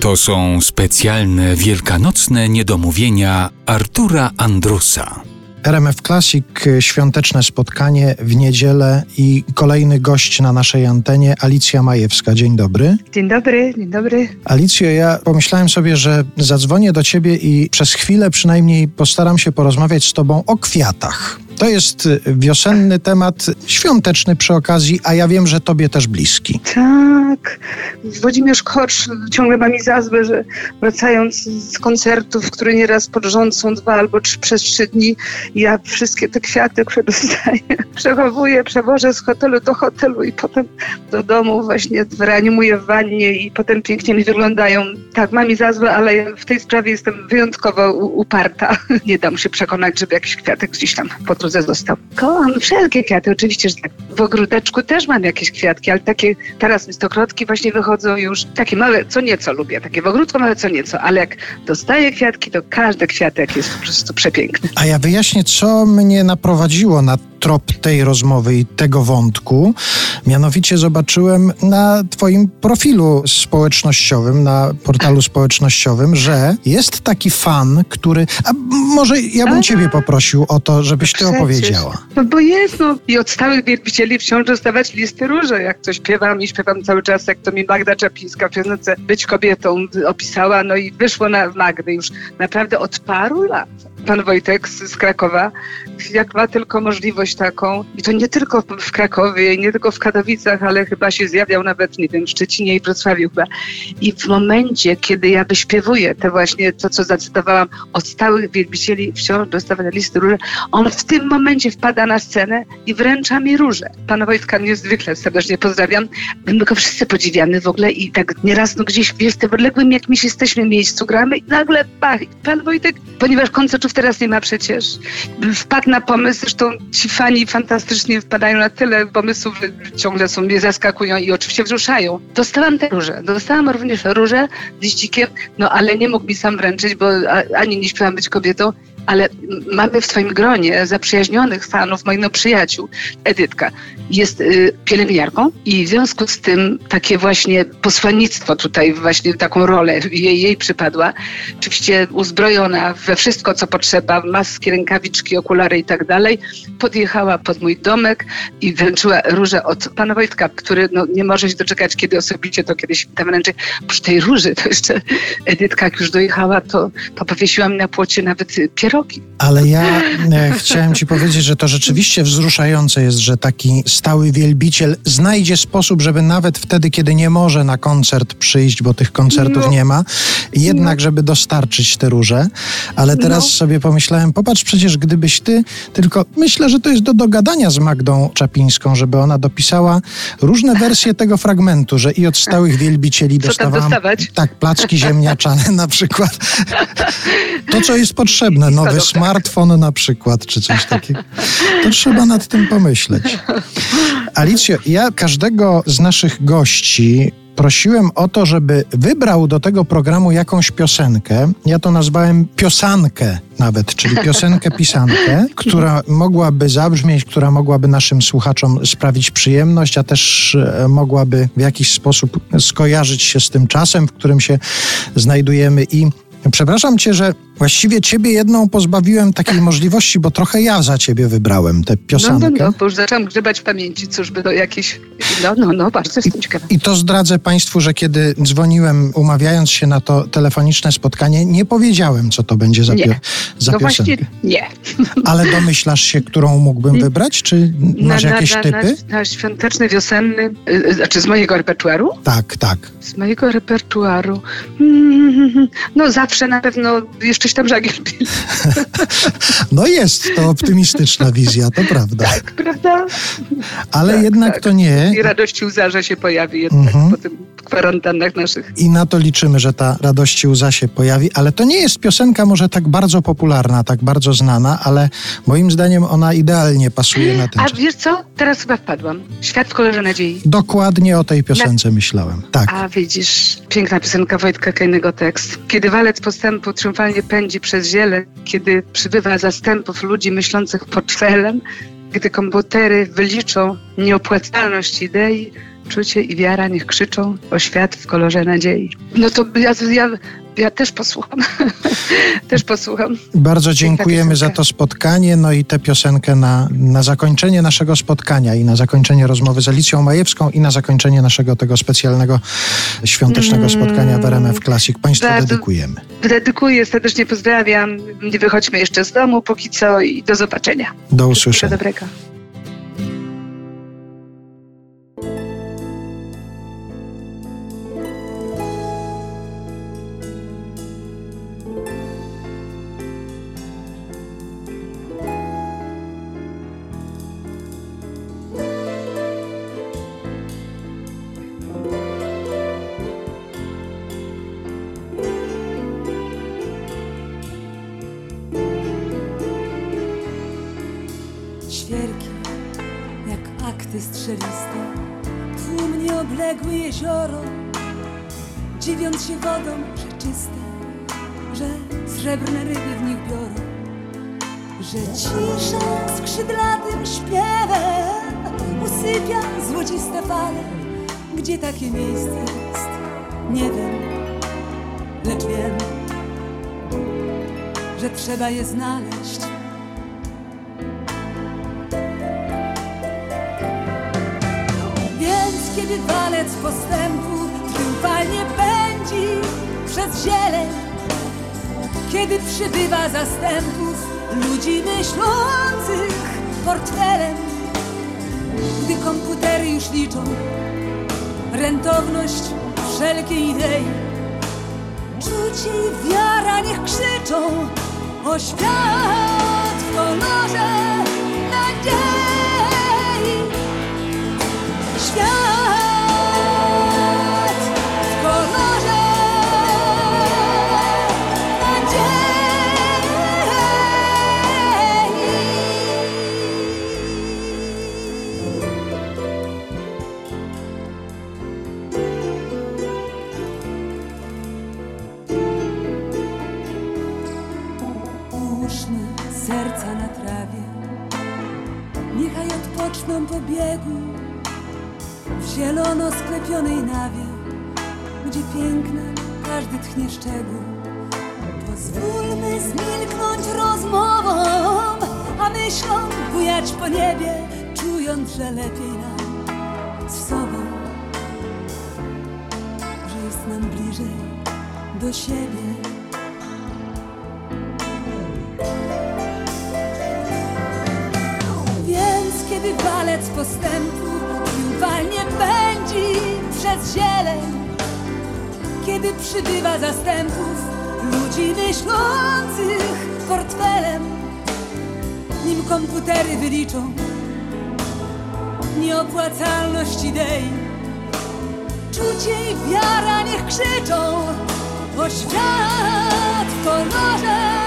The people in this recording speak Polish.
To są specjalne wielkanocne niedomówienia Artura Andrusa. RMF Classic, świąteczne spotkanie w niedzielę i kolejny gość na naszej antenie, Alicja Majewska. Dzień dobry. Dzień dobry, dzień dobry. Alicjo, ja pomyślałem sobie, że zadzwonię do ciebie i przez chwilę przynajmniej postaram się porozmawiać z tobą o kwiatach. To jest wiosenny temat, świąteczny przy okazji, a ja wiem, że tobie też bliski. Tak. Włodzimierz Korsz ciągle ma mi za złe, że wracając z koncertów, które nieraz pod rząd są dwa albo trzy, przez trzy dni, ja wszystkie te kwiaty, które dostaję, przechowuję, przewożę z hotelu do hotelu i potem do domu właśnie reanimuję w wannie i potem pięknie mi wyglądają. Tak, ma mi za złe, ale w tej sprawie jestem wyjątkowo uparta. Nie dam się przekonać, żeby jakiś kwiatek gdzieś tam pod drodze został. Kocham wszelkie kwiaty, oczywiście, że tak. W ogródeczku też mam jakieś kwiatki, ale takie teraz stokrotki właśnie wychodzą już, takie małe, co nieco lubię, takie w ogródku małe, co nieco, ale jak dostaję kwiatki, to każdy kwiatek jest po prostu przepiękny. A ja wyjaśnię, co mnie naprowadziło na trop tej rozmowy i tego wątku. Mianowicie zobaczyłem na Twoim profilu społecznościowym, na portalu społecznościowym, że jest taki fan, który. A może ja bym Ciebie poprosił o to, żebyś Ty opowiedziała. No bo jest, no i od stałych wielbicieli wciąż dostawać listy róże. Jak coś śpiewam i śpiewam cały czas, jak to mi Magda Czapińska w piosence Być kobietą opisała, no i wyszło na Magdy już naprawdę od paru lat pan Wojtek z, z, Krakowa, jak ma tylko możliwość taką, i to nie tylko w Krakowie, nie tylko w Katowicach, ale chyba się zjawiał nawet, nie wiem, w Szczecinie i Wrocławiu chyba. I w momencie, kiedy ja wyśpiewuję te właśnie, to co zacytowałam, od stałych wielbicieli wciąż dostawane listy róże, on w tym momencie wpada na scenę i wręcza mi róże. Pana Wojtka niezwykle serdecznie pozdrawiam. My go wszyscy podziwiamy w ogóle i tak nieraz no, gdzieś w tym odległym jakimś jesteśmy miejscu, gramy i nagle pach, pan Wojtek, ponieważ koncertów teraz nie ma przecież. Wpadł na pomysł, zresztą ci fani fantastycznie wpadają na tyle pomysłów, ciągle są, mnie zaskakują i oczywiście wzruszają. Dostałam te róże. Dostałam również róże z liścikiem, no ale nie mógł mi sam wręczyć, bo ani nie śpiewam być kobietą, ale mamy w swoim gronie zaprzyjaźnionych fanów, moich no przyjaciół. Edytka jest y, pielęgniarką i w związku z tym takie właśnie posłannictwo tutaj, właśnie taką rolę jej, jej przypadła. Oczywiście uzbrojona we wszystko, co potrzeba, maski, rękawiczki, okulary i tak dalej, podjechała pod mój domek i wręczyła różę od pana Wojtka, który no, nie może się doczekać, kiedy osobiście to kiedyś tam wręczy. Przy tej róży to jeszcze Edytka, jak już dojechała, to, to powiesiła mi na płocie nawet pierogi ale ja e, chciałem ci powiedzieć, że to rzeczywiście wzruszające jest, że taki stały wielbiciel znajdzie sposób, żeby nawet wtedy, kiedy nie może na koncert przyjść, bo tych koncertów no. nie ma, jednak, no. żeby dostarczyć te róże. Ale teraz no. sobie pomyślałem, popatrz, przecież gdybyś ty, tylko myślę, że to jest do dogadania z Magdą Czapińską, żeby ona dopisała różne wersje tego fragmentu, że i od stałych wielbicieli dostawałam... Tak, placki ziemniaczane na przykład. To, co jest potrzebne, no nowy smartfon na przykład, czy coś takiego. To trzeba nad tym pomyśleć. Alicjo, ja każdego z naszych gości prosiłem o to, żeby wybrał do tego programu jakąś piosenkę. Ja to nazwałem piosankę nawet, czyli piosenkę pisankę, która mogłaby zabrzmieć, która mogłaby naszym słuchaczom sprawić przyjemność, a też e, mogłaby w jakiś sposób skojarzyć się z tym czasem, w którym się znajdujemy i Przepraszam cię, że właściwie ciebie jedną pozbawiłem takiej możliwości, bo trochę ja za ciebie wybrałem tę piosenkę. No, no, no, bo już zaczęłam grzebać w pamięci, cóż by do jakiejś... No, no, no, bardzo jestem ciekawa. I to zdradzę państwu, że kiedy dzwoniłem, umawiając się na to telefoniczne spotkanie, nie powiedziałem, co to będzie za, nie. Pio- za no piosenkę. Właśnie nie. Ale domyślasz się, którą mógłbym wybrać? Czy masz na, jakieś na, typy? Na, na świąteczny, wiosenny, yy, znaczy z mojego repertuaru? Tak, tak. Z mojego repertuaru. Mm, no zawsze na pewno jeszcze tam żagiel No jest to optymistyczna wizja, to prawda. Tak, prawda? Ale tak, jednak tak. to nie. I radości łza, że się pojawi jednak mhm. po tym kwarantannach naszych. I na to liczymy, że ta radości łza się pojawi, ale to nie jest piosenka może tak bardzo popularna, tak bardzo znana, ale moim zdaniem ona idealnie pasuje na ten A czas. wiesz co? Teraz chyba wpadłam. Świat w kolorze nadziei. Dokładnie o tej piosence na... myślałem. Tak. A widzisz, piękna piosenka Wojtka Kejnego tekst. Kiedy walec postępu triumfalnie pędzi przez ziele, kiedy przybywa zastępów ludzi myślących portfelem, gdy komputery wyliczą nieopłacalność idei, czucie i wiara niech krzyczą o świat w kolorze nadziei. No to ja, ja, ja też posłucham. też posłucham. Bardzo dziękujemy za to spotkanie, no i tę piosenkę na, na zakończenie naszego spotkania i na zakończenie rozmowy z Alicją Majewską i na zakończenie naszego tego specjalnego świątecznego spotkania w RMF Classic. Państwu Bardzo- dedykujemy. Dedykuję, serdecznie pozdrawiam. Nie wychodźmy jeszcze z domu póki co i do zobaczenia. Do Wszystkiego usłyszenia. dobrego. Akty strzeliste, tłumnie obległy jezioro, dziwiąc się wodą, że czyste, że srebrne ryby w nich biorą, że cisza skrzydlatym śpiewem usypia złociste fale. Gdzie takie miejsce jest, nie wiem, lecz wiem, że trzeba je znaleźć. Kiedy walec postępu triumfalnie pędzi przez zieleń, kiedy przybywa zastępów ludzi myślących portfelem, gdy komputery już liczą rentowność wszelkiej idei, czucie i wiara niech krzyczą o świat w kolorze biegu w zielono sklepionej nawie, gdzie pięknem każdy tchnie szczegół. Pozwólmy zmilknąć rozmowom, a myślom bujać po niebie, czując, że lepiej nam z sobą, że jest nam bliżej do siebie. Walec postępu triumfalnie pędzi przez zieleń, kiedy przybywa zastępów ludzi myślących portfelem, nim komputery wyliczą nieopłacalność idei, czucie i wiara niech krzyczą o świat w kolorze